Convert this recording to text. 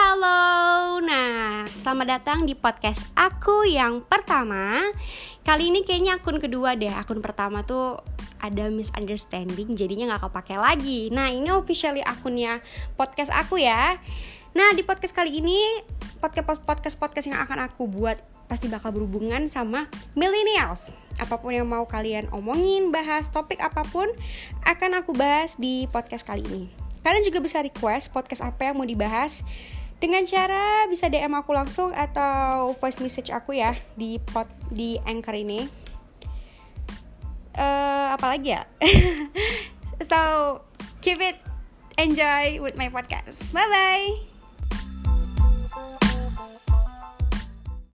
halo. Nah, selamat datang di podcast aku yang pertama. Kali ini kayaknya akun kedua deh. Akun pertama tuh ada misunderstanding, jadinya nggak kepake lagi. Nah, ini officially akunnya podcast aku ya. Nah, di podcast kali ini podcast podcast yang akan aku buat pasti bakal berhubungan sama millennials. Apa pun yang mau kalian omongin, bahas topik apa pun akan aku bahas di podcast kali ini. Kalian juga bisa request podcast apa yang mau dibahas dengan cara bisa DM aku langsung atau voice message aku ya di pot di anchor ini. Uh, apalagi ya? so keep it enjoy with my podcast. Bye bye.